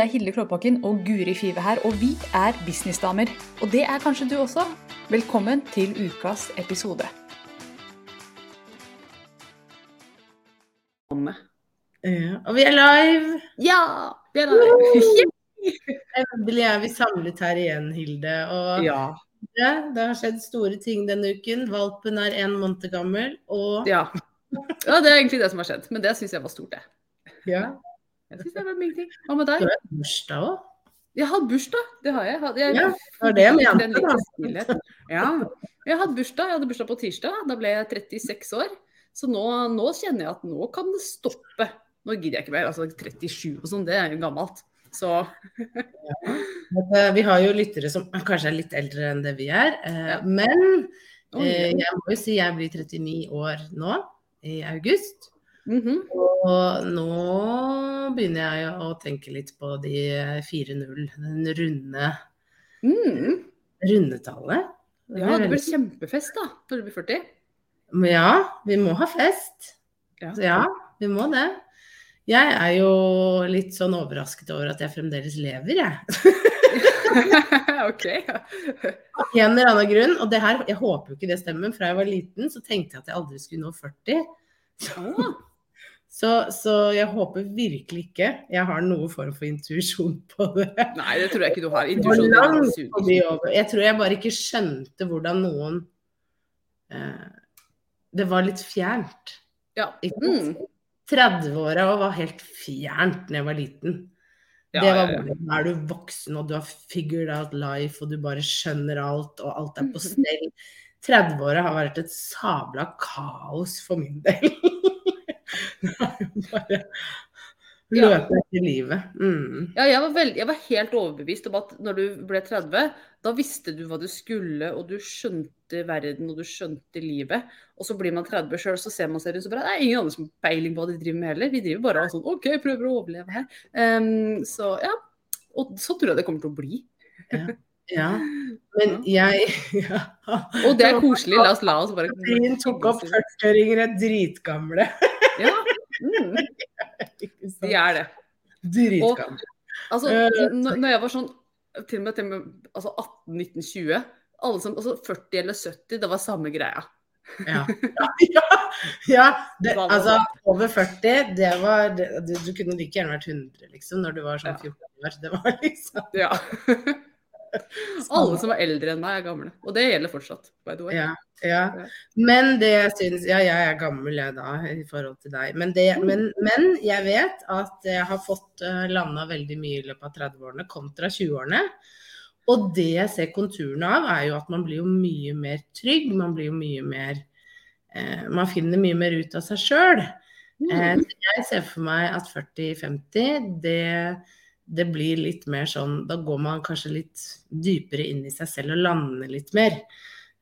Det er Hilde Klåbakken og Guri Five her, og vi er businessdamer. Og det er kanskje du også. Velkommen til ukas episode. Ja, og vi er live! Ja! Vi er det. Endelig er vi samlet her igjen, Hilde. Og Ja. ja, det har skjedd store ting denne uken. Valpen er en måned gammel, og Ja. ja, det er egentlig det som har skjedd. Men det syns jeg var stort, det. ja, Jeg synes det vært mye ting. Hva med deg? du har bursdag òg. Jeg har hatt bursdag, det har jeg. jeg. jeg Ja, det var det jeg mente, da. Ja. Jeg hadde bursdag. Jeg hadde bursdag på tirsdag. Da ble jeg 36 år. Så nå, nå kjenner jeg at nå kan det stoppe. Nå gidder jeg ikke mer. Altså 37 og sånn, det er jo gammelt. Så Men, eh, Vi har jo lyttere som kanskje er litt eldre enn det vi er. eh, Men eh, jeg må jo si jeg blir 39 år nå, i august. Mhm. Og nå begynner jeg å tenke litt på de 4-0, den runde, mm. rundetallet. Ja, det blir kjempefest da, når du blir 40. Men Ja, vi må ha fest. Ja. Så ja, vi må det. Jeg er jo litt sånn overrasket over at jeg fremdeles lever, jeg. OK. Av en eller annen grunn. Og det her, jeg håper jo ikke det stemmer, fra jeg var liten så tenkte jeg at jeg aldri skulle nå 40. Ah, Så, så jeg håper virkelig ikke jeg har noen form for intuisjon på det. Nei, det tror jeg ikke du har. Intuisjon. Jeg tror jeg bare ikke skjønte hvordan noen eh, Det var litt fjernt. Ja. Mm. 30-åra var helt fjernt da jeg var liten. Ja, det var ja, ja. bare, Nå er du voksen, og du har figured out life, og du bare skjønner alt, og alt er på stell. 30-åra har vært et sabla kaos for min del. Det løpe bare Ja. etter livet. Mm. Ja, jeg var, veld, jeg var helt overbevist om at når du ble 30, da visste du hva du skulle, og du skjønte verden, og du skjønte livet. Og så blir man 30 sjøl, så ser man seg rundt og bare Det er ingen andre som har peiling på hva de driver med heller. Vi driver bare sånn OK, prøver å overleve her. Um, så ja. Og så tror jeg det kommer til å bli. Ja. Men jeg ja. Og det er koselig. La oss la oss bare Karin tok opp 40-åringer er dritgamle. Mm, de er det. Dritgamle. Altså, Eh, når jeg var sånn til og med, til og med altså 18, 19, 20 alle som, altså 40 eller 70, det var samme greia. Ja. ja, ja det, altså over 40, det var det, du, du kunne like gjerne vært 100 liksom når du var sånn 14 år. Det var liksom Ja. Alle som er eldre enn meg, er gamle. Og det gjelder fortsatt. by the way. ja, ja. Men det jeg syns Ja, jeg er gammel jeg da i forhold til deg. Men, det, men, men jeg vet at jeg har fått uh, landa veldig mye i løpet av 30-årene kontra 20-årene. Og det jeg ser konturene av, er jo at man blir jo mye mer trygg. Man blir jo mye mer eh, Man finner mye mer ut av seg sjøl. Eh, Mm. så jeg ser for meg at 40-50, det, det blir litt mer sånn Da går man kanskje litt dypere inn i seg selv og lander litt mer.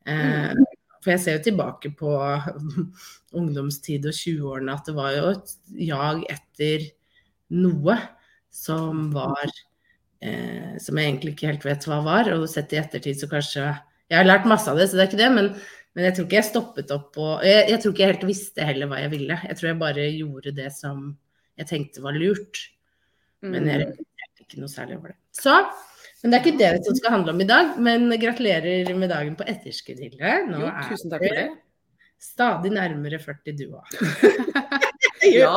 Eh, for jeg ser jo tilbake på ungdomstid og 20-årene at det var jo et jag etter noe som var eh, Som jeg egentlig ikke helt vet hva var. Og sett i ettertid så kanskje Jeg har lært masse av det, så det er ikke det. men men jeg tror ikke jeg stoppet opp og jeg, jeg tror ikke jeg helt visste heller hva jeg ville. Jeg tror jeg bare gjorde det som jeg tenkte var lurt. Men jeg Mm. Ikke noe særlig over det. Så, men det er ikke det som skal handle om i dag. Men gratulerer med dagen på etterskudd, Hilde. Nå Jo, er tusen takk for det. stadig nærmere 40 du òg. Ja.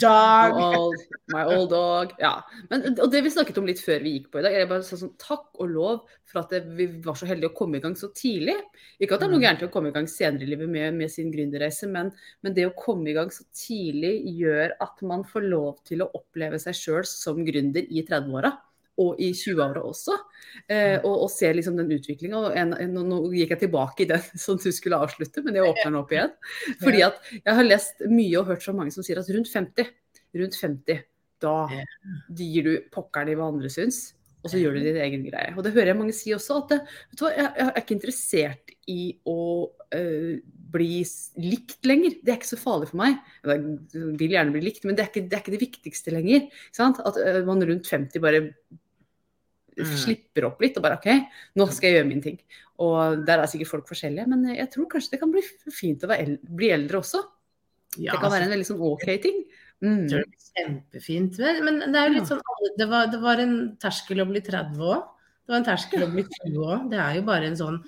Dog. My old, my old dog. Ja. Men, og det vi snakket om litt før vi gikk på i dag, er bare sånn, takk og lov for at det, vi var så heldige å komme i gang så tidlig. Ikke at det er noe Mm. gærent i å komme i gang senere i livet med, med sin gründerreise, men, men det å komme i gang så tidlig gjør at man får lov til å oppleve seg sjøl som gründer i 30-åra. Og i 20-åra også. Eh, og, og se liksom den utviklinga. Nå, gikk jeg tilbake i den som du skulle avslutte, men jeg åpner den opp igjen. Fordi at jeg har lest mye og hørt fra mange som sier at rundt 50, rundt 50, da gir du pokkeren i hva andre syns, og så gjør du din egen greie. Og det hører jeg mange si også, at det, vet du hva, jeg, jeg er ikke interessert i å øh, bli likt lenger. Det er ikke så farlig for meg. Jeg vil gjerne bli likt, men det er ikke det, er ikke det viktigste lenger. Sant? At øh, man rundt 50 bare Mm. Slipper opp litt og bare OK, nå skal jeg gjøre min ting. Og der er sikkert folk forskjellige, men jeg tror kanskje det kan bli fint å bli eldre også. Ja, det kan være en veldig sånn OK ting. Mm. Det kjempefint. Men, men det er jo litt sånn det var, det var en terskel å bli 30 òg. Det var en terskel å bli 20 òg. Det er jo bare en sånn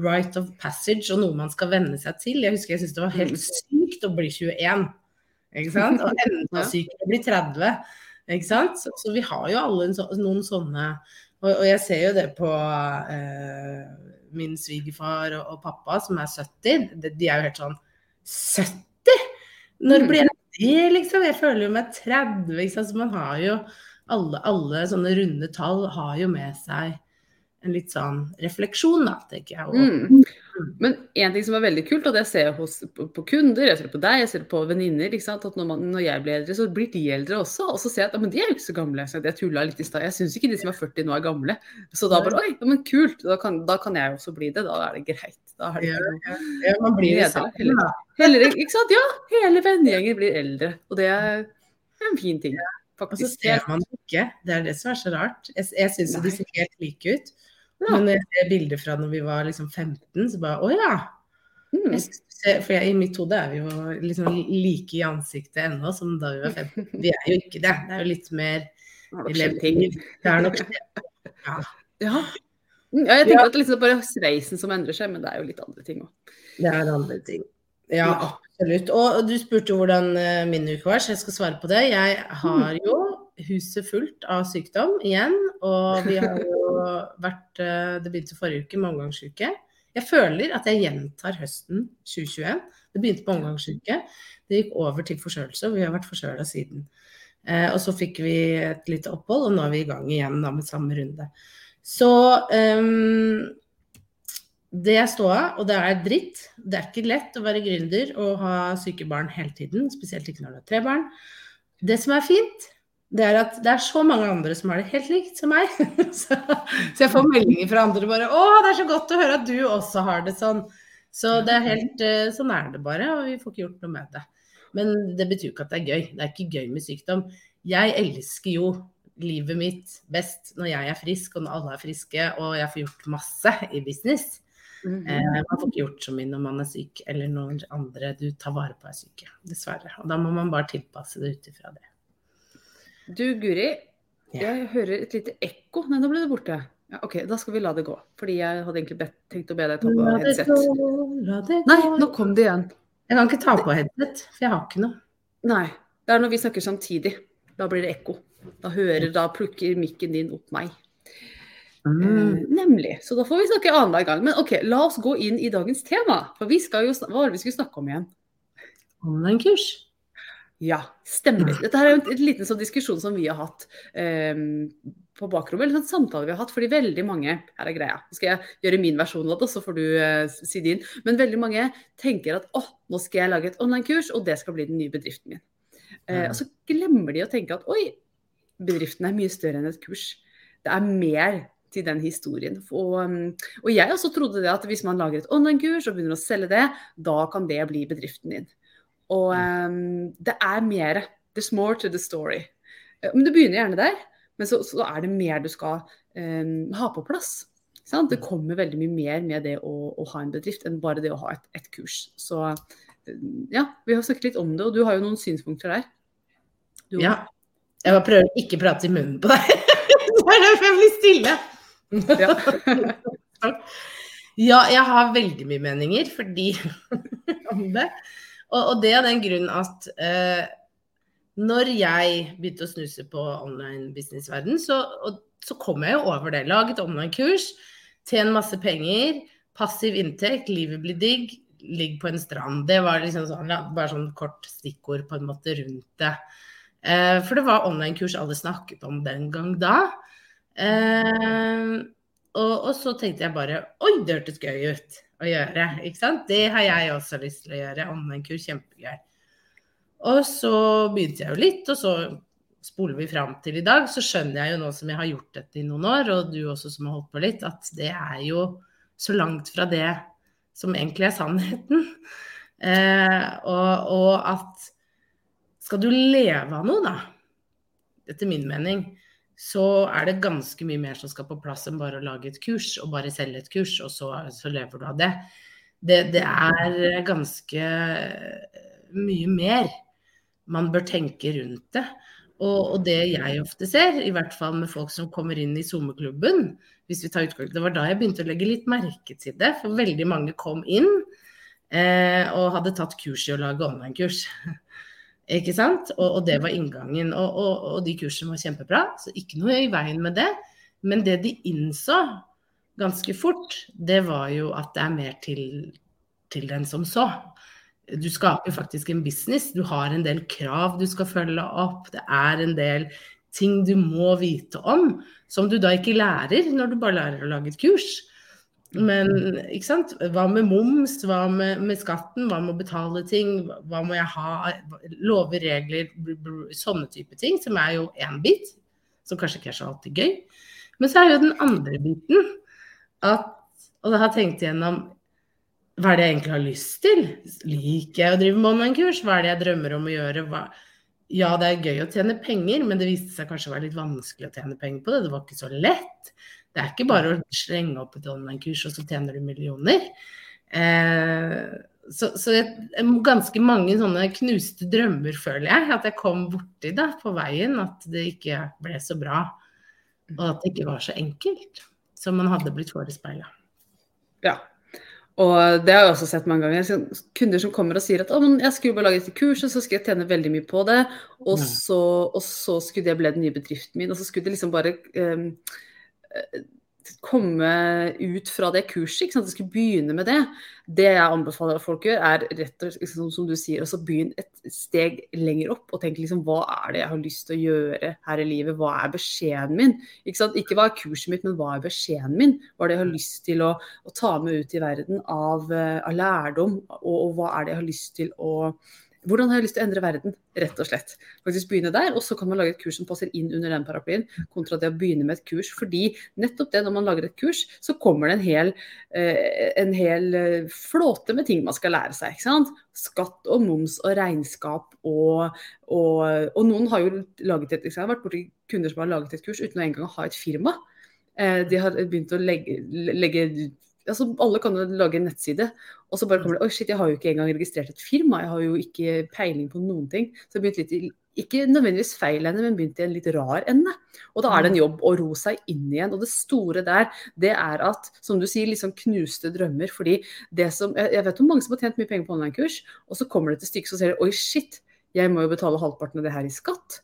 right of passage og noe man skal venne seg til. Jeg husker jeg syntes det var helt sykt å bli 21. Ikke sant? Og enda sykere å bli 30. Ikke sant? Så, så vi har jo alle så, noen sånne og, og, jeg ser jo det på eh, min svigerfar og, og, pappa som er 70. De, de er jo helt sånn 70? Når blir jeg det, liksom? Jeg føler jo meg 30, Liksom. Så man har jo alle, alle sånne runde tall har jo med seg en litt sånn refleksjon, da, tenker jeg. Mm. Men en ting som er veldig kult, og det ser jeg hos, på, på, kunder, jeg ser det på deg, jeg ser det på venninner, at når, man, når, jeg blir eldre, så blir de eldre også. Og så ser jeg at men de er jo ikke så gamle. Så jeg tulla litt i stad. Jeg syns ikke de som er 40 nå er gamle. Så da bare oi, men kult. Da kan, da kan jeg også bli det. Da er det greit. Da er det ja, ja. ja, man blir det sammen. Hele, ikke sant? Ja, hele vennegjengen blir eldre. Og det er en fin ting. Faktisk. Og så ser man det ikke. Det er det som er så rart. Jeg, jeg syns de ser helt like ut. Ja. Men når jeg ser bilder fra når vi var liksom 15, så bare å ja. Mm. Jeg, for jeg, i mitt hode er vi jo liksom like i ansiktet ennå som da vi var 15. Vi er jo ikke det. Det er jo litt mer ting. Det er nok ja. ja. Ja, jeg tenker at det liksom bare sveisen som endrer seg, men det er jo litt andre ting òg. Det er andre ting. Ja, absolutt. Og du spurte hvordan eh, min uke var, så jeg skal svare på det. Jeg har jo huset fullt av sykdom igjen. Og vi har jo vært eh, Det begynte forrige uke med omgangsuke. Jeg føler at jeg gjentar høsten 2021. Det begynte på omgangsuke. Det gikk over til forkjølelse, og vi har vært forkjøla siden. Eh, og så fikk vi et lite opphold, og nå er vi i gang igjen da, med samme runde. Så um, det er ståa, og det er dritt. Det er ikke lett å være gründer og ha syke barn hele tiden, spesielt ikke når du har tre barn. Det som er fint, det er at det er så mange andre som har det helt likt som meg. så, så, jeg får meldinger fra andre bare 'Å, det er så godt å høre at du også har det sånn'. Så det er helt eh, Sånn er det bare, og vi får ikke gjort noe med det. Men det betyr ikke at det er gøy. Det er ikke gøy med sykdom. Jeg elsker jo livet mitt best når jeg er frisk og når alle er friske og jeg får gjort masse i business. Mm -hmm. eh, man får ikke gjort så mye når man er syk, eller når andre du tar vare på er syke. Dessverre. Og da må man bare tilpasse det ut ifra det. Du Guri, jeg hører et lite ekko. Nei, nå ble det borte. Ja, OK, da skal vi la det gå. Fordi jeg hadde egentlig bedt, tenkt å be deg ta på headset. Gå, Nei, nå kom det igjen. Jeg kan ikke ta på headset, for jeg har ikke noe. Nei. Det er når vi snakker samtidig. Da blir det ekko. Da hører, da plukker mikken din opp meg. Mm. Eh, nemlig. Så da får vi snakke annenhver gang. Men OK, la oss gå inn i dagens tema. For vi skal jo, hva var det vi skulle snakke om igjen? Online-kurs. Ja, stemmer. Dette er en, en liten sånn diskusjon som vi har hatt um, på bakrommet. Eller sånn samtale vi har hatt, fordi veldig mange Her er greia. Nå skal jeg gjøre min versjon av det, så får du uh, si din. Men veldig mange tenker at å, nå skal jeg lage et online-kurs, og det skal bli den nye bedriften min. Uh, og så glemmer de å tenke at oi, bedriften er mye større enn et kurs. Det er mer til den historien. Og, um, og, jeg også trodde det at hvis man lager et online-kurs og begynner å selge det, da kan det bli bedriften din. Og um, det er mer. There's more to the story. Eh, men du begynner gjerne der, men så, så er det mer du skal um, ha på plass. Sant? Det kommer veldig mye mer med det å, å, ha en bedrift enn bare det å ha et, et, kurs. Så ja, vi har snakket litt om det, og du har jo noen synspunkter der. Du, ja. Jeg bare prøver å ikke prate i munnen på deg. det er det jeg blir stille. Ja. ja, jeg har veldig mye meninger fordi om det. Og, og, det av den grunn at eh, når jeg begynte å snuse på online businessverden, så, så, så, kom jeg jo over det. Laget online-kurs, tjen masse penger, passiv inntekt, livet blir digg, ligg på en strand. Det var liksom sånn, bare sånn kort stikkord på en måte rundt det. Eh, for det var online-kurs alle snakket om den gang da. Eh, og, og, så tenkte jeg bare Oi, det hørtes gøy ut å gjøre. ikke sant? Det har jeg også lyst til å gjøre. Online-kurs, kjempegøy. Og så begynte jeg jo litt, og så spoler vi fram til i dag, så skjønner jeg jo nå som jeg har gjort dette i noen år, og du også som har holdt på litt, at det er jo så langt fra det som egentlig er sannheten. Eh, og, og, at skal du leve av noe, da, etter min mening, så er det ganske mye mer som skal på plass enn bare å lage et kurs og bare selge et kurs, og så, så lever du av det. det. Det er ganske mye mer. man bør tenke rundt det. Og, og, det jeg ofte ser, i hvert fall med folk som kommer inn i SoMe-klubben, det var da jeg begynte å legge litt merke til det. For veldig mange kom inn eh, og hadde tatt kurs i å lage online-kurs. Ikke sant? Og, og, det var inngangen. Og, og, de kursene var kjempebra, så ikke noe i veien med det. Men det de innså ganske fort, det var jo at det er mer til, til den som så. Du skaper faktisk en business. Du har en del krav du skal følge opp. Det er en del ting du må vite om, som du da ikke lærer når du bare lærer å lage et kurs. Men ikke sant? hva med moms, hva med, med, skatten, hva med å betale ting, hva må jeg ha, lover, regler, sånne type ting, som er jo én bit, som kanskje ikke er så alltid gøy. Men så er jo den andre biten at Og da har jeg tenkt igjennom hva er det jeg egentlig har lyst til? Liker jeg å drive online-kurs? Hva er det jeg drømmer om å gjøre? Hva, ja, det er gøy å tjene penger, men det viste seg kanskje å være litt vanskelig å tjene penger på det. Det var ikke så lett. Det er ikke bare å slenge opp et online-kurs, og så tjener du millioner. Eh, så, så jeg, ganske mange sånne knuste drømmer, føler jeg, at jeg kom borti da, på veien. At det ikke ble så bra. Og at det ikke var så enkelt som man hadde blitt forespeila. Ja, og det har jeg også sett mange ganger. Kunder som kommer og sier at jeg skulle bare lage dette kurset, så skulle jeg tjene veldig mye på det. Og så, og så skulle det bli den nye bedriften min. Og så skulle det liksom bare um, komme ut fra det kurset. ikke sant, At skulle begynne med det. Det jeg anbefaler at folk gjør, er rett og slett, som du sier, altså begynn et steg lenger opp og tenk liksom hva er det jeg har lyst til å gjøre her i livet? Hva er beskjeden min? Ikke, sant? ikke hva er kurset mitt, men hva er beskjeden min? Hva er det jeg har lyst til å, å ta med ut i verden av, eh, av lærdom? Og, og hva er det jeg har lyst til å hvordan har jeg lyst til å endre verden, rett og slett. Faktisk begynne der, og så kan man lage et kurs som passer inn under den paraplyen, kontra det å begynne med et kurs. Fordi nettopp det, når man lager et kurs, så kommer det en hel, eh, en hel eh, flåte med ting man skal lære seg. ikke sant? Skatt og moms og regnskap og, og, og noen har jo laget et, jeg har vært borti kunder som har laget et kurs uten å engang ha et firma. Eh, de har begynt å legge, legge altså Alle kan jo lage en nettside, og så bare kommer det Oi, shit, jeg har jo ikke engang registrert et firma. Jeg har jo ikke peiling på noen ting. Så jeg begynte litt i ikke nødvendigvis feil ende, men begynte i en litt rar ende. Og da er det en jobb å ro seg inn igjen. Og det store der, det er at, som du sier, liksom knuste drømmer. Fordi det som Jeg vet om mange som har tjent mye penger på online-kurs, og så kommer det til stykket, så ser de oi, shit, jeg må jo betale halvparten av det her i skatt.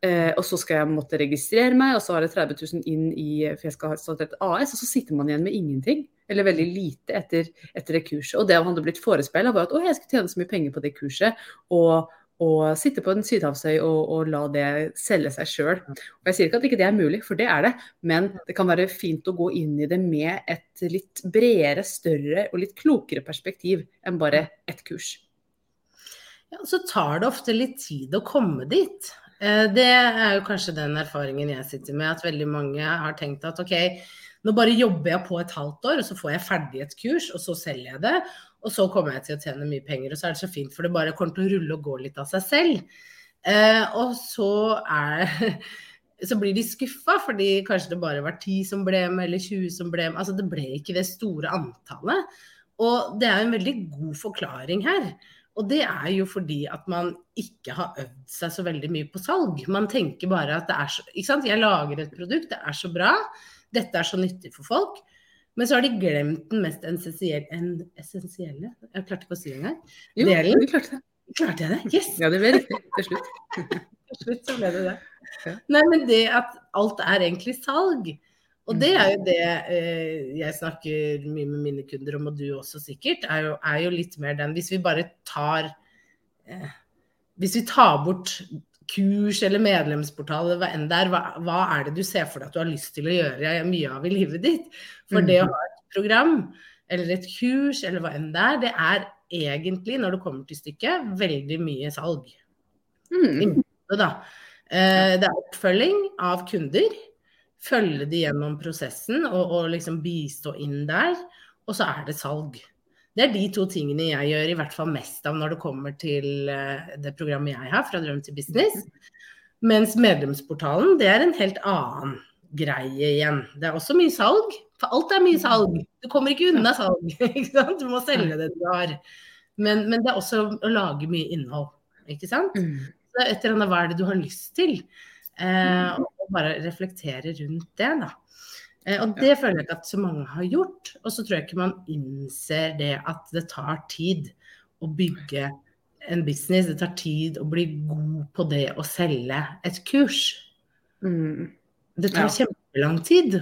Eh, og så skal jeg måtte registrere meg, og så har jeg 30 000 inn i For jeg skal ha et AS, og så sitter man igjen med ingenting. Eller veldig lite etter, etter det kurset. Og det han hadde blitt forespeila, var at å, jeg skulle tjene så mye penger på det kurset. og og sitte på en sydhavsøy og, og, la det selge seg sjøl. Jeg sier ikke at ikke det er mulig, for det er det. Men det kan være fint å gå inn i det med et litt bredere, større og litt klokere perspektiv enn bare ett kurs. Ja, Så tar det ofte litt tid å komme dit. Eh, det er jo kanskje den erfaringen jeg sitter med, at veldig mange har tenkt at ok, nå bare jobber jeg på et halvt år, og så får jeg ferdig et kurs, og så selger jeg det. Og så kommer jeg til å tjene mye penger, og så er det så fint, for det bare kommer til å rulle og gå litt av seg selv. Eh, og så er så blir de skuffa, fordi kanskje det bare var 10 som ble med, eller 20 som ble med. Altså det ble ikke det store antallet. Og det er en veldig god forklaring her. Og det er jo fordi at man ikke har øvd seg så veldig mye på salg. Man tenker bare at det er så Ikke sant, jeg lager et produkt, det er så bra, dette er så nyttig for folk. Men så har de glemt den mest essensielle, essensielle Jeg klarte ikke å si det engang. Jo, Delen. du klarte det. Klarte jeg det? Yes! Ja, det ble riktig til slutt. til slutt så ble det det. Nei, men det at alt er egentlig salg. Og det er jo det eh, jeg snakker mye med mine kunder om, og du også sikkert, er jo, er jo litt mer den Hvis vi bare tar eh, Hvis vi tar bort kurs eller medlemsportal eller hva enn det er, hva, hva, er det du ser for deg at du har lyst til å gjøre mye av i livet ditt? For det å ha et program eller et kurs eller hva enn det er, det er egentlig, når det kommer til stykket, veldig mye salg. Mm. Det, eh, det er oppfølging av kunder følge de gjennom prosessen og, og liksom bistå inn der. Og så er det salg. Det er de to tingene jeg gjør i hvert fall mest av når det kommer til uh, det programmet jeg har, Fra drøm til business. Mens medlemsportalen, det er en helt annen greie igjen. Det er også mye salg. For alt er mye salg. Du kommer ikke unna salg. ikke sant? Du må selge det du har. Men, men, det er også å lage mye innhold. Ikke sant? Så et eller annet hva er det du har lyst til? Eh, og bare reflektere rundt det, da. Eh, og det føler jeg ikke at så mange har gjort. Og så tror jeg ikke man innser det at det tar tid å bygge en business. Det tar tid å bli god på det å selge et kurs. Mm. Det tar Ja. kjempelang tid.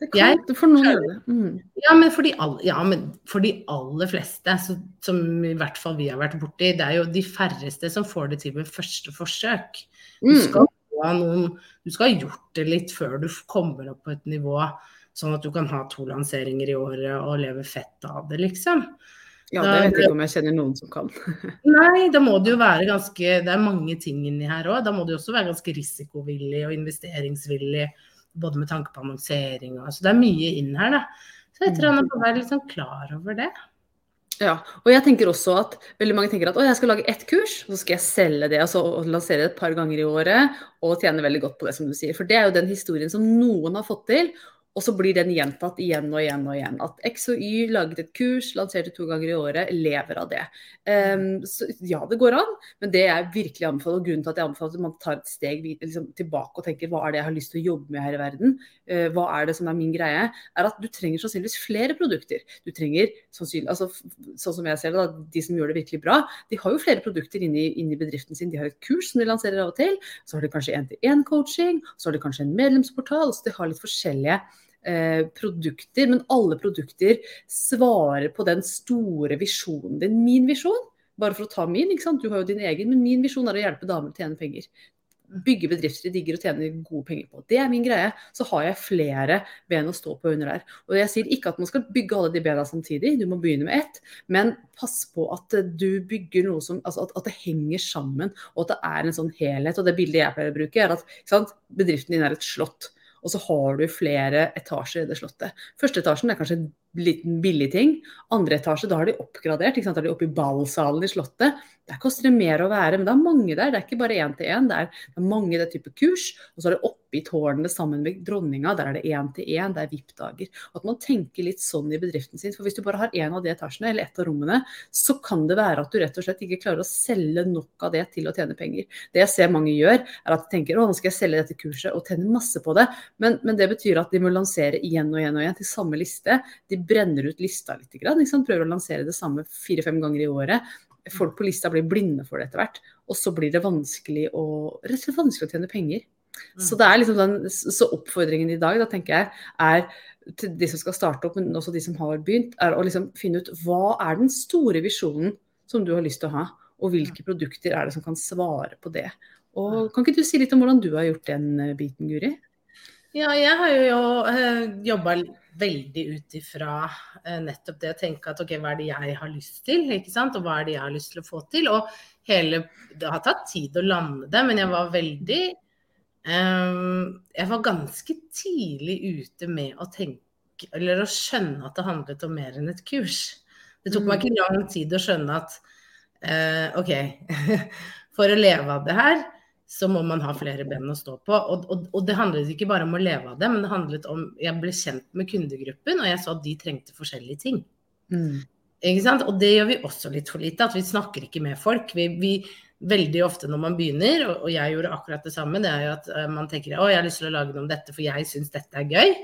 Det kan Jeg for noen. Mm. Ja, men for de, all, ja, men for de aller fleste, så, som i hvert fall vi har vært borti, det er jo de færreste som får det til med første forsøk. Du Mm. skal, ha noen, du skal ha gjort det litt før du kommer opp på et nivå sånn at du kan ha to lanseringer i året og leve fett av det, liksom. Ja, det vet jeg ikke om jeg kjenner noen som kan. Nei, da må det jo være ganske Det er mange ting inni her òg. Da må du også være ganske risikovillig og investeringsvillig, både med tanke på annonsering og Så det er mye inn her, da. Så jeg tror han må være litt sånn klar over det. Ja, og jeg tenker også at veldig mange tenker at å, jeg skal lage ett kurs, så skal jeg selge det altså, og lansere det et par ganger i året og tjene veldig godt på det, som du sier. For det er jo den historien som noen har fått til, og så blir den gjentatt igjen og igjen og igjen. At X og Y laget et kurs, lanserte to ganger i året, lever av det. Um, så ja, det går an, men det jeg virkelig anbefaler, og grunnen til at jeg anbefaler at man tar et steg liksom, tilbake og tenker hva er det jeg har lyst til å jobbe med her i verden, uh, hva er det som er min greie, er at du trenger sannsynligvis flere produkter. Du trenger sannsynlig, altså sånn som jeg ser det, da, de som gjør det virkelig bra, de har jo flere produkter inni, inni bedriften sin. De har et kurs som de lanserer av og til, så har de kanskje én-til-én-coaching, så har de kanskje en medlemsportal, så de har litt forskjellige produkter, men alle produkter svarer på den store visjonen din. Min visjon, bare for å ta min, du har jo din egen, men min visjon er å hjelpe damer å tjene penger. Bygge bedrifter de digger og tjener gode penger på. Det er min greie. Så har jeg flere ben å stå på under der. Og jeg sier ikke at man skal bygge alle de bena samtidig, du må begynne med ett. Men pass på at du bygger noe som Altså at, at det henger sammen, og at det er en sånn helhet. Og det bildet jeg pleier å bruke, er at sant, bedriften din er et slott. Og så har du flere etasjer i det slottet. Første etasjen er kanskje liten billig ting. Andre etasje, da har de oppgradert. ikke sant? Da er de oppe i ballsalen i slottet. Der koster det mer å være, men det er mange der. Det er ikke bare én til én. Det, er mange det type kurs. Og så er det oppe i tårnene sammen med dronninga. Der er det én til én. Det er VIP-dager. At man tenker litt sånn i bedriften sin. For hvis du bare har én av de etasjene, eller ett av rommene, så kan det være at du rett og slett ikke klarer å selge nok av det til å tjene penger. Det jeg ser mange gjør, er at de tenker å, nå skal jeg selge dette kurset og tjene masse på det. Men, men, det betyr at de må lansere igjen og igjen og igjen til samme liste. De brenner ut lista litt. Prøver å lansere det samme fire-fem ganger i året folk på lista blir blinde for det etter hvert. Og så blir det vanskelig å, rett og slett vanskelig å tjene penger. Mm. Så det liksom den, så oppfordringen i dag, da tenker jeg, er til de som skal starte opp, men også de som har begynt, er å liksom finne ut hva er den store visjonen som du har lyst til å ha, og hvilke produkter er det som kan svare på det. Og Kan ikke du si litt om hvordan du har gjort den biten, Guri? Ja, jeg har jo uh, jobba veldig ut ifra uh, nettopp det å tenke at ok, hva er det jeg har lyst til, ikke sant? og hva er det jeg har lyst til å få til. Og hele Det har tatt tid å lande det, men jeg var veldig um, Jeg var ganske tidlig ute med å tenke eller å skjønne at det handlet om mer enn et kurs. Det tok meg ikke lang tid å skjønne at uh, OK, for å leve av det her, så må man ha flere ben å stå på. Og, og, og, det handlet ikke bare om å leve av det, men det handlet om Jeg ble kjent med kundegruppen, og jeg så at de trengte forskjellige ting. Mm. Ikke sant? Og det gjør vi også litt for lite, at vi snakker ikke med folk. Vi, vi veldig ofte når man begynner, og, og, jeg gjorde akkurat det samme, det er jo at uh, man tenker å, jeg har lyst til å lage noe om dette, for jeg syns dette er gøy.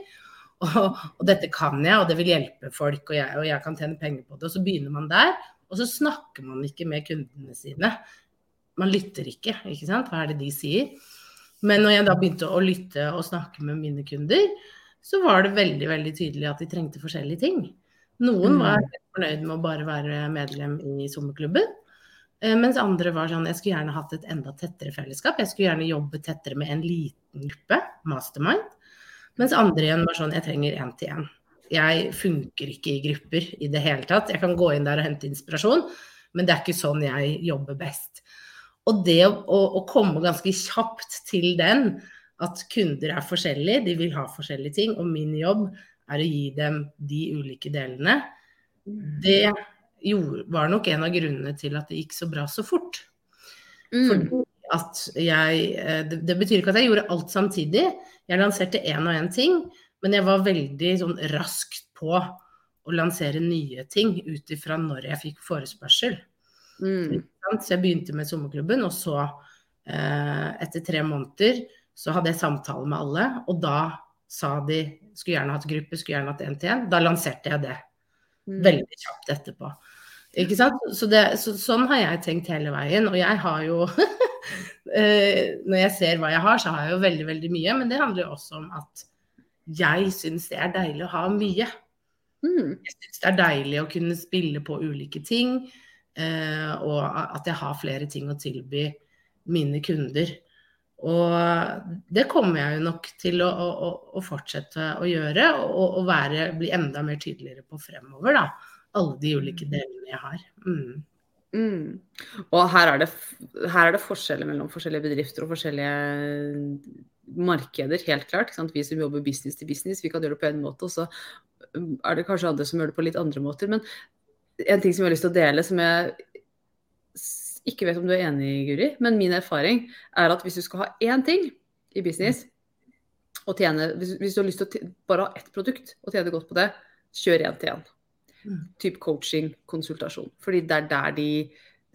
Og, dette kan jeg, og det vil hjelpe folk, og jeg, og jeg kan tjene penger på det. Og så begynner man der, og så snakker man ikke med kundene sine man lytter ikke, ikke sant. Hva er det de sier? Men når jeg da begynte å lytte og snakke med mine kunder, så var det veldig veldig tydelig at de trengte forskjellige ting. Noen var fornøyd med å bare være medlem i sommerklubben. Mens andre var sånn jeg skulle gjerne hatt et enda tettere fellesskap. Jeg skulle gjerne jobbe tettere med en liten gruppe, mastermind. Mens andre igjen var sånn jeg trenger én til én. Jeg funker ikke i grupper i det hele tatt. Jeg kan gå inn der og hente inspirasjon, men det er ikke sånn jeg jobber best. Og det å, å, å, komme ganske kjapt til den, at kunder er forskjellige, de vil ha forskjellige ting, og min jobb er å gi dem de ulike delene, det gjorde, var nok en av grunnene til at det gikk så bra så fort. Mm. Jeg det, det, betyr ikke at jeg gjorde alt samtidig. Jeg lanserte én og én ting, men jeg var veldig sånn raskt på å lansere nye ting ut ifra når jeg fikk forespørsel. Mm. Så jeg begynte med sommerklubben, og så Eh, etter tre måneder så hadde jeg samtale med alle, og da sa de skulle gjerne hatt gruppe, skulle gjerne hatt én-til-én. Da lanserte jeg det Mm. veldig kjapt etterpå. Ikke sant? Så, det, så sånn har jeg tenkt hele veien. Og jeg har jo eh, Når jeg ser hva jeg har, så har jeg jo veldig, veldig mye. Men det handler jo også om at jeg syns det er deilig å ha mye. Mm. Jeg syns det er deilig å kunne spille på ulike ting. Eh, og at jeg har flere ting å tilby mine kunder. Og det kommer jeg jo nok til å, å, å fortsette å gjøre, og, og være, bli enda mer tydeligere på fremover, da. Alle de ulike delene jeg har. Mm. Mm. Og her er, det, her er det forskjeller mellom forskjellige bedrifter og forskjellige markeder, helt klart. Vi som jobber business til business, vi kan gjøre det på en måte, og så er det kanskje andre som gjør det på litt andre måter. Men en ting som jeg har lyst til å dele, som jeg ikke vet om du er enig i, Guri, men min erfaring er at hvis du skal ha én ting i business, og tjene, hvis, hvis du har lyst til å bare ha ett produkt og tjene godt på det, kjør én til én. Mm. Typ coaching, konsultasjon. Fordi det er der de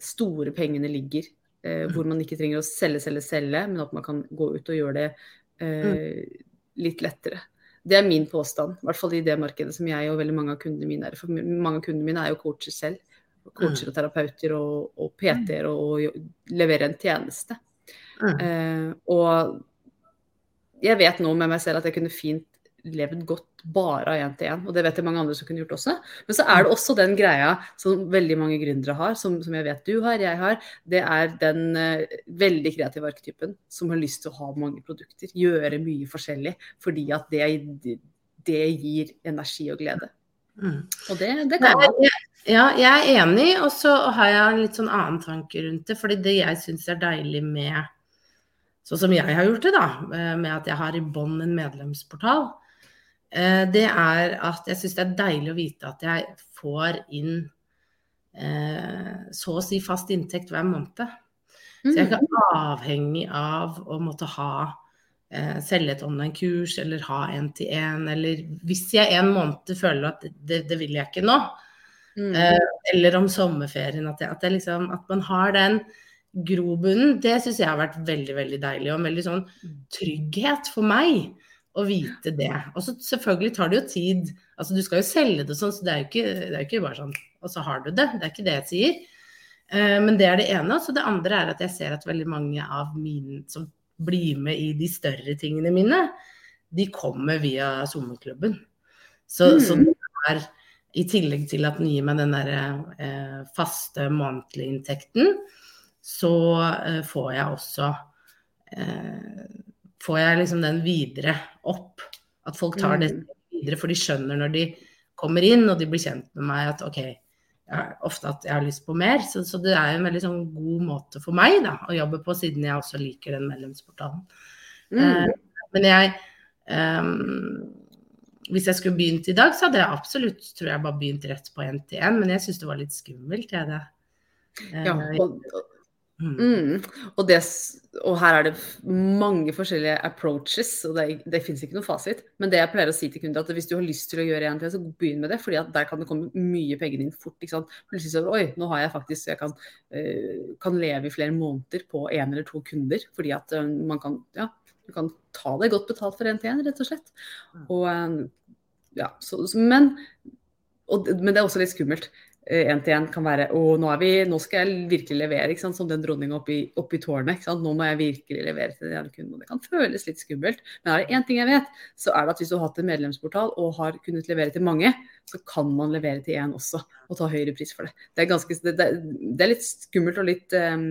store pengene ligger. Eh, hvor man ikke trenger å selge, selge, selge, men at man kan gå ut og gjøre det eh, litt lettere. Det er min påstand, i hvert fall i det markedet som jeg og veldig mange av kundene mine er. For mange av kundene mine er jo coacher selv. Coacher og terapeuter og, og PT-er og, og leverer en tjeneste. Mm. Uh, og jeg vet nå med meg selv at jeg kunne fint levd godt bare av én til én, og det vet jeg mange andre som kunne gjort også. Men så er det også den greia som veldig mange gründere har, som, som jeg vet du har, jeg har. Det er den uh, veldig kreative arketypen som har lyst til å ha mange produkter. Gjøre mye forskjellig, fordi at det, det gir energi og glede. Mm. Og det, det kan man. ja, jeg er enig, og så har jeg en litt sånn annen tanke rundt det. fordi det jeg syns er deilig med Sånn som jeg har gjort det, da, eh, med at jeg har i bånn en medlemsportal, det er at jeg syns det er deilig å vite at jeg får inn eh, så å si fast inntekt hver måned. Så jeg er Mm. ikke avhengig av å måtte ha eh, selge et online-kurs eller ha en-til-en, eller hvis jeg en måned føler at det, det vil jeg ikke nå, Mm. eh, eller om sommerferien, at, jeg, at, jeg liksom, at man har den grobunnen, det syns jeg har vært veldig, veldig deilig, og en veldig sånn trygghet for meg å vite det. Og så selvfølgelig tar det jo tid, altså du skal jo selge det sånn, så det er jo ikke, det er ikke bare sånn, og så har du det, det er ikke det jeg sier. Eh, Men det er det ene. Og så det andre er at jeg ser at veldig mange av mine som blir med i de større tingene mine, de kommer via sommerklubben. Så, Mm. så det er i tillegg til at den gir meg den der eh, faste månedlige inntekten, så eh, får jeg også eh, Får jeg liksom den videre opp. At folk tar det Mm. videre, for de skjønner når de kommer inn og de blir kjent med meg at OK, ofte at jeg har lyst på mer. Så, så det er en veldig sånn god måte for meg da, å jobbe på, siden jeg også liker den medlemsportalen. Mm. Eh, men jeg ehm, Hvis jeg skulle begynt i dag, så hadde jeg absolutt tror jeg bare begynt rett på NT1, men jeg syns det var litt skummelt, jeg det. Eh, Ja, og, mm. Mm. Og, det, og her er det mange forskjellige approaches, og det, det fins ikke noe fasit. Men det jeg pleier å si til kunder, at hvis du har lyst til å gjøre en til, så begynn med det. fordi der kan det komme mye penger inn fort. ikke sant? Plutselig så Oi, nå har jeg faktisk Jeg kan, eh, kan leve i flere måneder på én eller to kunder. Fordi at eh, man kan Ja, du kan ta det godt betalt for en til en, rett og slett. Mm. Og eh, ja, så, så, men, og, men det er også litt skummelt én til én kan være Å, nå, vi, nå skal jeg virkelig levere, som den dronninga oppi, oppi tårnet. Nå må jeg virkelig levere til den kunden. Det kan føles litt skummelt. Men er det én ting jeg vet, så er det at hvis du har hatt en medlemsportal og har kunnet levere til mange, så kan man levere til én også, og ta høyere pris for det. Det er, ganske, det, det er litt skummelt og litt um,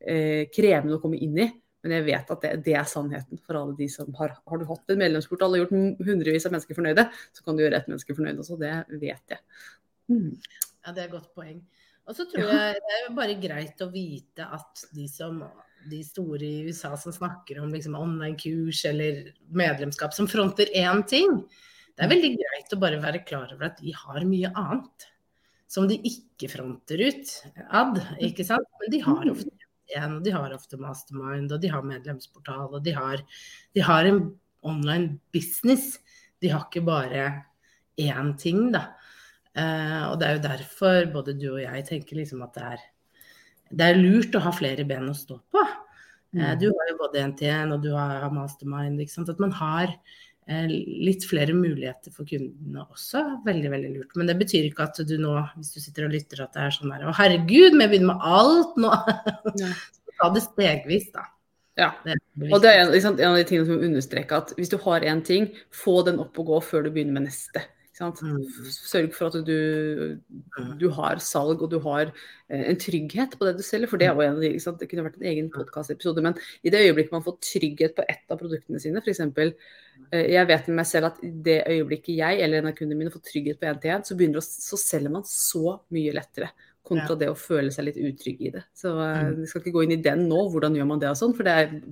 eh, krevende å komme inn i. Men jeg vet at det, det er sannheten for alle de som har Har du hatt en medlemsportal og gjort hundrevis av mennesker fornøyde, så kan du gjøre ett menneske fornøyd også. Det vet jeg. Mm. Ja, det er et godt poeng. Og så tror jeg det er jo bare greit å vite at de som de store i USA som snakker om liksom online-kurs eller medlemskap som fronter én ting, det er veldig greit å bare være klar over at de har mye annet som de ikke fronter ut ad, ikke sant? Men de har ofte en, og de har ofte mastermind, og de har medlemsportal, og de har, de har en online business. De har ikke bare én ting, da. Eh, og det er jo derfor både du og jeg tenker liksom at det er, det er lurt å ha flere ben å stå på. Eh, du har jo både NTN og du har Mastermind. At man har eh, litt flere muligheter for kundene også. Veldig, veldig lurt. Men det betyr ikke at du nå, hvis du sitter og lytter, at det er sånn her Å, herregud, må jeg begynne med alt nå? Ta det stegvis, da. Ja. Og det er en, en av de tingene som understreker at hvis du har én ting, få den opp og gå før du begynner med neste. Mm. Sørg for at du, du har salg og du har eh, en trygghet på det du selger. For det, er en det kunne vært en egen podkastepisode. Men i det øyeblikket man får trygghet på ett av produktene sine, f.eks. Eh, jeg vet med meg selv at i det øyeblikket jeg eller en av kundene mine får trygghet på én til én, så, å- så selger man så mye lettere. Kontra Ja. det å føle seg litt utrygg i det. Så eh, Mm. vi skal ikke gå inn i den nå, hvordan gjør man det og sånn, for det er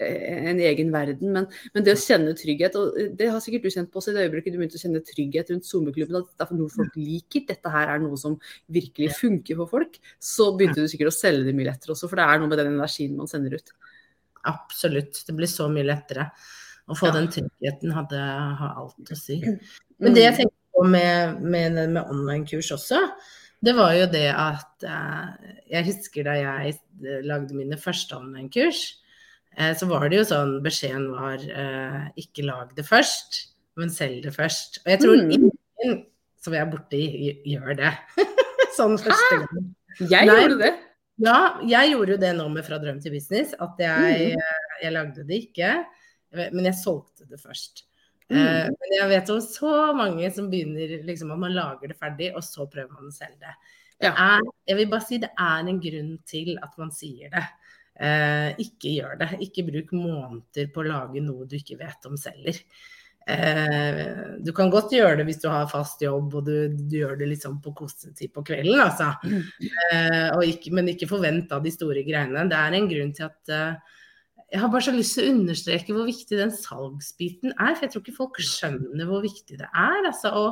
eh, en egen verden. Men, men det å kjenne trygghet, og det har sikkert du kjent på også i det øyeblikket du begynte å kjenne trygghet rundt SoMe-klubben, at det er noe folk liker, dette her er noe som virkelig funker for folk, så begynte du sikkert å selge det mye lettere også, for det er noe med den energien man sender ut. Absolutt. Det blir så mye lettere. Å få Ja. den tryggheten hadde har alt å si. Men det jeg tenker på med, med, med online-kurs også, det var jo det at eh, Jeg husker da jeg eh, lagde mine første online-kurs, eh, så var det jo sånn Beskjeden var eh, ikke lag det først, men selg det først. Og jeg tror Mm. ingen som jeg er borti, gj- gjør det. sånn første gang. Jeg Nei. gjorde det. Ja, jeg gjorde jo det nå med Fra drøm til business. At jeg, jeg lagde det ikke, men jeg solgte det først. Mm. Eh, men jeg vet om så mange som begynner liksom at man lager det ferdig, og så prøver man å selge det. Det er, jeg vil bare si det er en grunn til at man sier det. Eh, ikke gjør det. Ikke bruk måneder på å lage noe du ikke vet om selger. Eh, du kan godt gjøre det hvis du har fast jobb og du, du gjør det liksom på kosetid på kvelden, altså. Eh, og ikke, men ikke forvent av de store greiene. Det er en grunn til at eh, Jeg har bare så lyst til å understreke hvor viktig den salgsbiten er. For jeg tror ikke folk skjønner hvor viktig det er. Altså, å,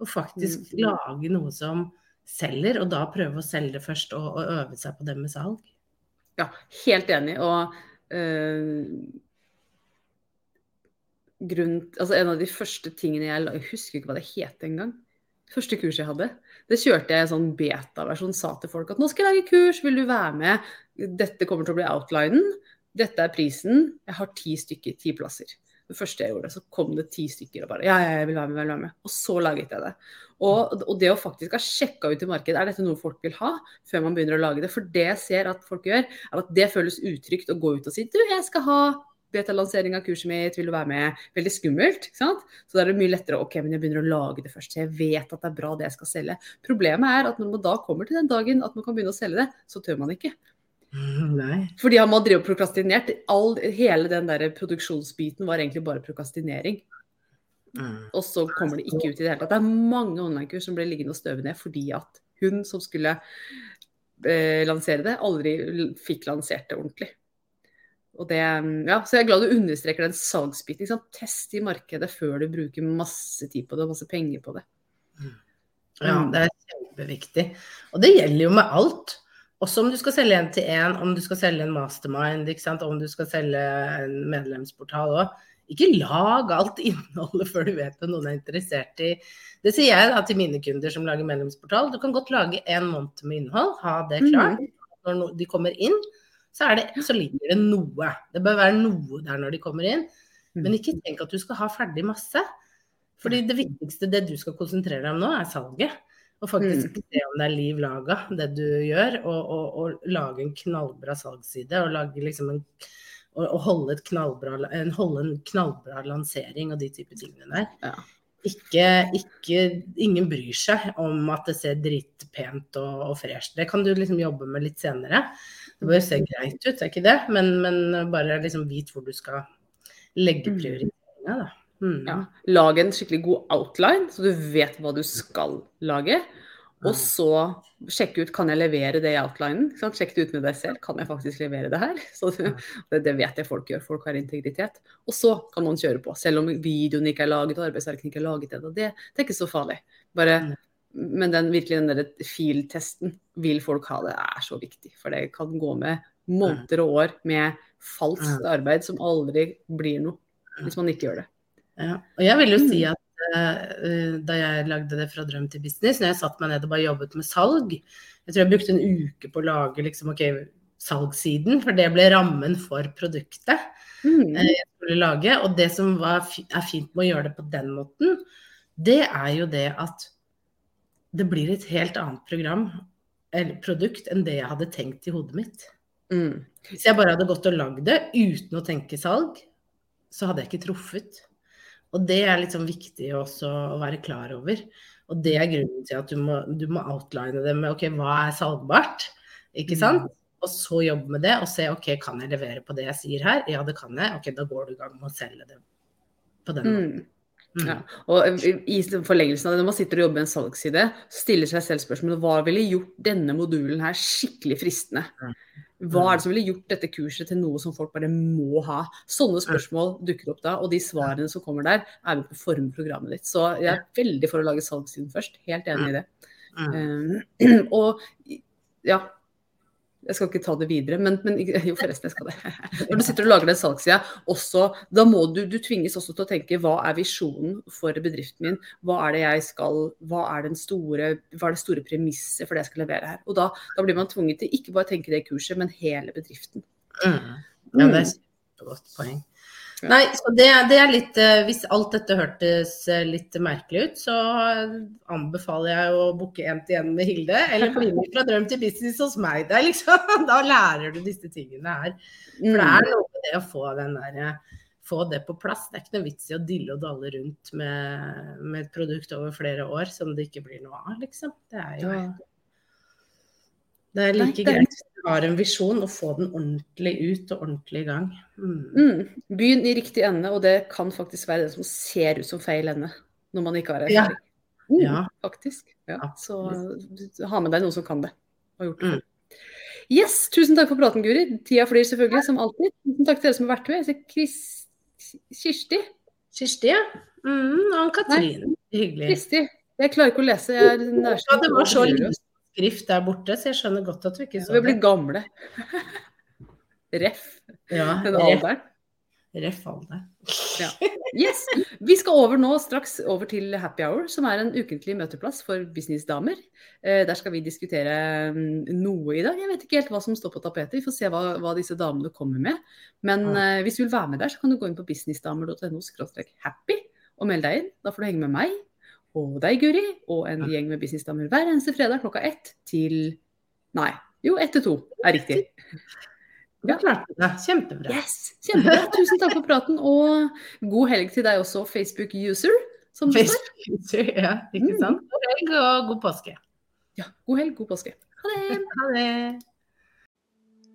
å faktisk Mm. lage noe som selger, og da prøve å selge det først og, og øve seg på det med salg. Ja, helt enig. Og øh, grunn, altså en av de første tingene jeg Jeg husker ikke hva det het engang. Første kurs jeg hadde. Det kjørte jeg en sånn beta-versjon. Sa til folk at nå skal jeg lage kurs, vil du være med? Dette kommer til å bli outlinen. Dette er prisen. Jeg har ti stykker, ti plasser. Det første jeg gjorde, så kom det ti stykker og bare ja, ja, jeg vil være med, jeg vil være med. Og så laget jeg det. Og, og det å faktisk ha sjekka ut i markedet, er dette noe folk vil ha, før man begynner å lage det. For det jeg ser at folk gjør, er at det føles utrygt å gå ut og si du, jeg skal ha beta-lansering av kurset mitt, vil du være med? Veldig skummelt. ikke sant? Så da er det mye lettere ok, men jeg begynner å lage det først, så jeg vet at det er bra det jeg skal selge. Problemet er at når man da kommer til den dagen at man kan begynne å selge det, så tør man ikke. Nei. Fordi han hadde prokrastinert. All, hele den der produksjonsbiten var egentlig bare prokrastinering. Mm. Og så kommer det ikke ut i det hele tatt. Det er mange online-kurs som ble liggende og støve ned fordi at hun som skulle eh, lansere det, aldri fikk lansert det ordentlig. Og det, ja, så jeg er glad du understreker den salgsbiten. Liksom. Test i markedet før du bruker masse tid på det og masse penger på det. Ja, Mm. det er kjempeviktig. Og det gjelder jo med alt. Også om du skal selge en til én, om du skal selge en mastermind, om du skal selge en medlemsportal òg. Ikke lag alt innholdet før du vet hva noen er interessert i Det sier jeg da til mine kunder som lager medlemsportal. Du kan godt lage en måned med innhold, ha det klart. Når de kommer inn, så, det, så ligger det noe. Det bør være noe der når de kommer inn. Men ikke tenk at du skal ha ferdig masse. Fordi det viktigste, det du skal konsentrere deg om nå, er salget. Og faktisk se om det er liv laga, det du gjør. Og, og, og lage en knallbra salgsside. Og, liksom en, og, holde, knallbra, en, holde en knallbra lansering og de type tingene der. Ja. Ikke, ikke, ingen bryr seg om at det ser dritpent og, og fresh Det kan du liksom jobbe med litt senere. Det bør se greit ut, er ikke det? Men, men bare liksom vit hvor du skal legge Mm. prioriteringa, da. Mm. Ja. Lag en skikkelig god outline, så du vet hva du skal lage. Og Mm. så sjekke ut kan jeg levere det i outlinen. Sjekk det ut med deg selv. Kan jeg faktisk levere det her? Så det, det vet jeg folk gjør. Folk har integritet. Og så kan man kjøre på. Selv om videoen ikke er laget og arbeidsverkene ikke er laget ennå. Det, det er ikke så farlig. Bare, men den, virkelig den der filtesten, vil folk ha det, er så viktig. For det kan gå med måneder og år med falskt arbeid som aldri blir noe. Hvis man ikke gjør det. Ja. Og jeg vil jo si at uh, da jeg lagde det fra drøm til business, når jeg satte meg ned og bare jobbet med salg Jeg tror jeg brukte en uke på å lage liksom, okay, salgssiden, for det ble rammen for produktet Mm. eh, jeg skulle lage. Og det som var, er fint med å gjøre det på den måten, det er jo det at det blir et helt annet program eller produkt enn det jeg hadde tenkt i hodet mitt. Mm. Hvis jeg bare hadde gått og lagd det uten å tenke salg, så hadde jeg ikke truffet. Og det er sånn viktig også å være klar over. Og det er grunnen til at du må, du må outline det med ok, hva er salgbart? Ikke sant? Og så jobbe med det og se ok, kan jeg levere på det jeg sier her? Ja, det kan jeg. Ok, da går du i gang med å selge det på den måten. Mm. Mm. Ja. Og i forlengelsen av det, når man sitter og jobber med en salgsside, stiller seg selv spørsmålet hva ville gjort denne modulen her skikkelig fristende? Hva er det som ville gjort dette kurset til noe som folk bare må ha? Sånne spørsmål dukker opp da, og de svarene som kommer der, er med på å forme programmet ditt. Så jeg er veldig for å lage salgssiden først. Helt enig i det. Mm. Eh, og ja, jeg skal ikke ta det videre, men, men jo forresten, jeg skal det. Når du sitter og lager den salgssida, også, da må du, du tvinges også til å tenke hva er visjonen for bedriften min? Hva er det jeg skal, hva er, den store, hva er det store premisset for det jeg skal levere her? Og da, da blir man tvunget til ikke bare å tenke det kurset, men hele bedriften. Mm. Ja, det er et godt poeng. Nei, så det, det er litt eh, Hvis alt dette hørtes eh, litt merkelig ut, så anbefaler jeg å booke én-til-én med Hilde, eller bli med fra drøm til business hos meg. Det er liksom, da lærer du disse tingene her. For det er noe med det å få den der eh, få det på plass. Det er ikke noe vits i å dille og dalle rundt med, med et produkt over flere år som det ikke blir noe av, liksom. Det er jo. Det er Nei, like det greit hvis du har en visjon å få den ordentlig ut og ordentlig i gang. Mm. Mm. Begynn i riktig ende, og det kan faktisk være det som ser ut som feil ende når man ikke har Ja. Mm, Ja. Faktisk. Ja. Så ha med deg noen som kan det. Og gjort det. Mm. Yes, tusen takk for praten, Guri. Tida flyr selvfølgelig, som alltid. Tusen takk til dere som har vært med. Jeg ser Chris... Kirsti. Kirsti, ja. Mm, og Katrin. Hyggelig. Kristi. Jeg klarer ikke å lese. Jeg er Ja, det var så liten skrift der borte, så jeg skjønner godt at du ikke så det. Vi blir gamle. Ref. Ja, Den alderen. ref alder. Ja. Yes. Vi skal over nå straks over til Happy Hour, som er en ukentlig møteplass for businessdamer. Eh, der skal vi diskutere mm, noe i dag. Jeg vet ikke helt hva som står på tapetet. Vi får se hva, hva disse damene kommer med. Men eh, hvis du vil være med der, så kan du gå inn på businessdamer.no happy og melde deg inn. Da får du henge med meg og deg, Guri, og en gjeng med businessdamer hver eneste fredag klokka ett til Nei, jo, ett til to er riktig. Det. Kjempebra. Yes, Kjempebra. Tusen takk for praten, og god helg til deg også, Facebook-user. Som du står. Facebook, ja, ikke Mm. sant? God helg og god påske. Ja, god helg, god påske. Ha det. Ha det.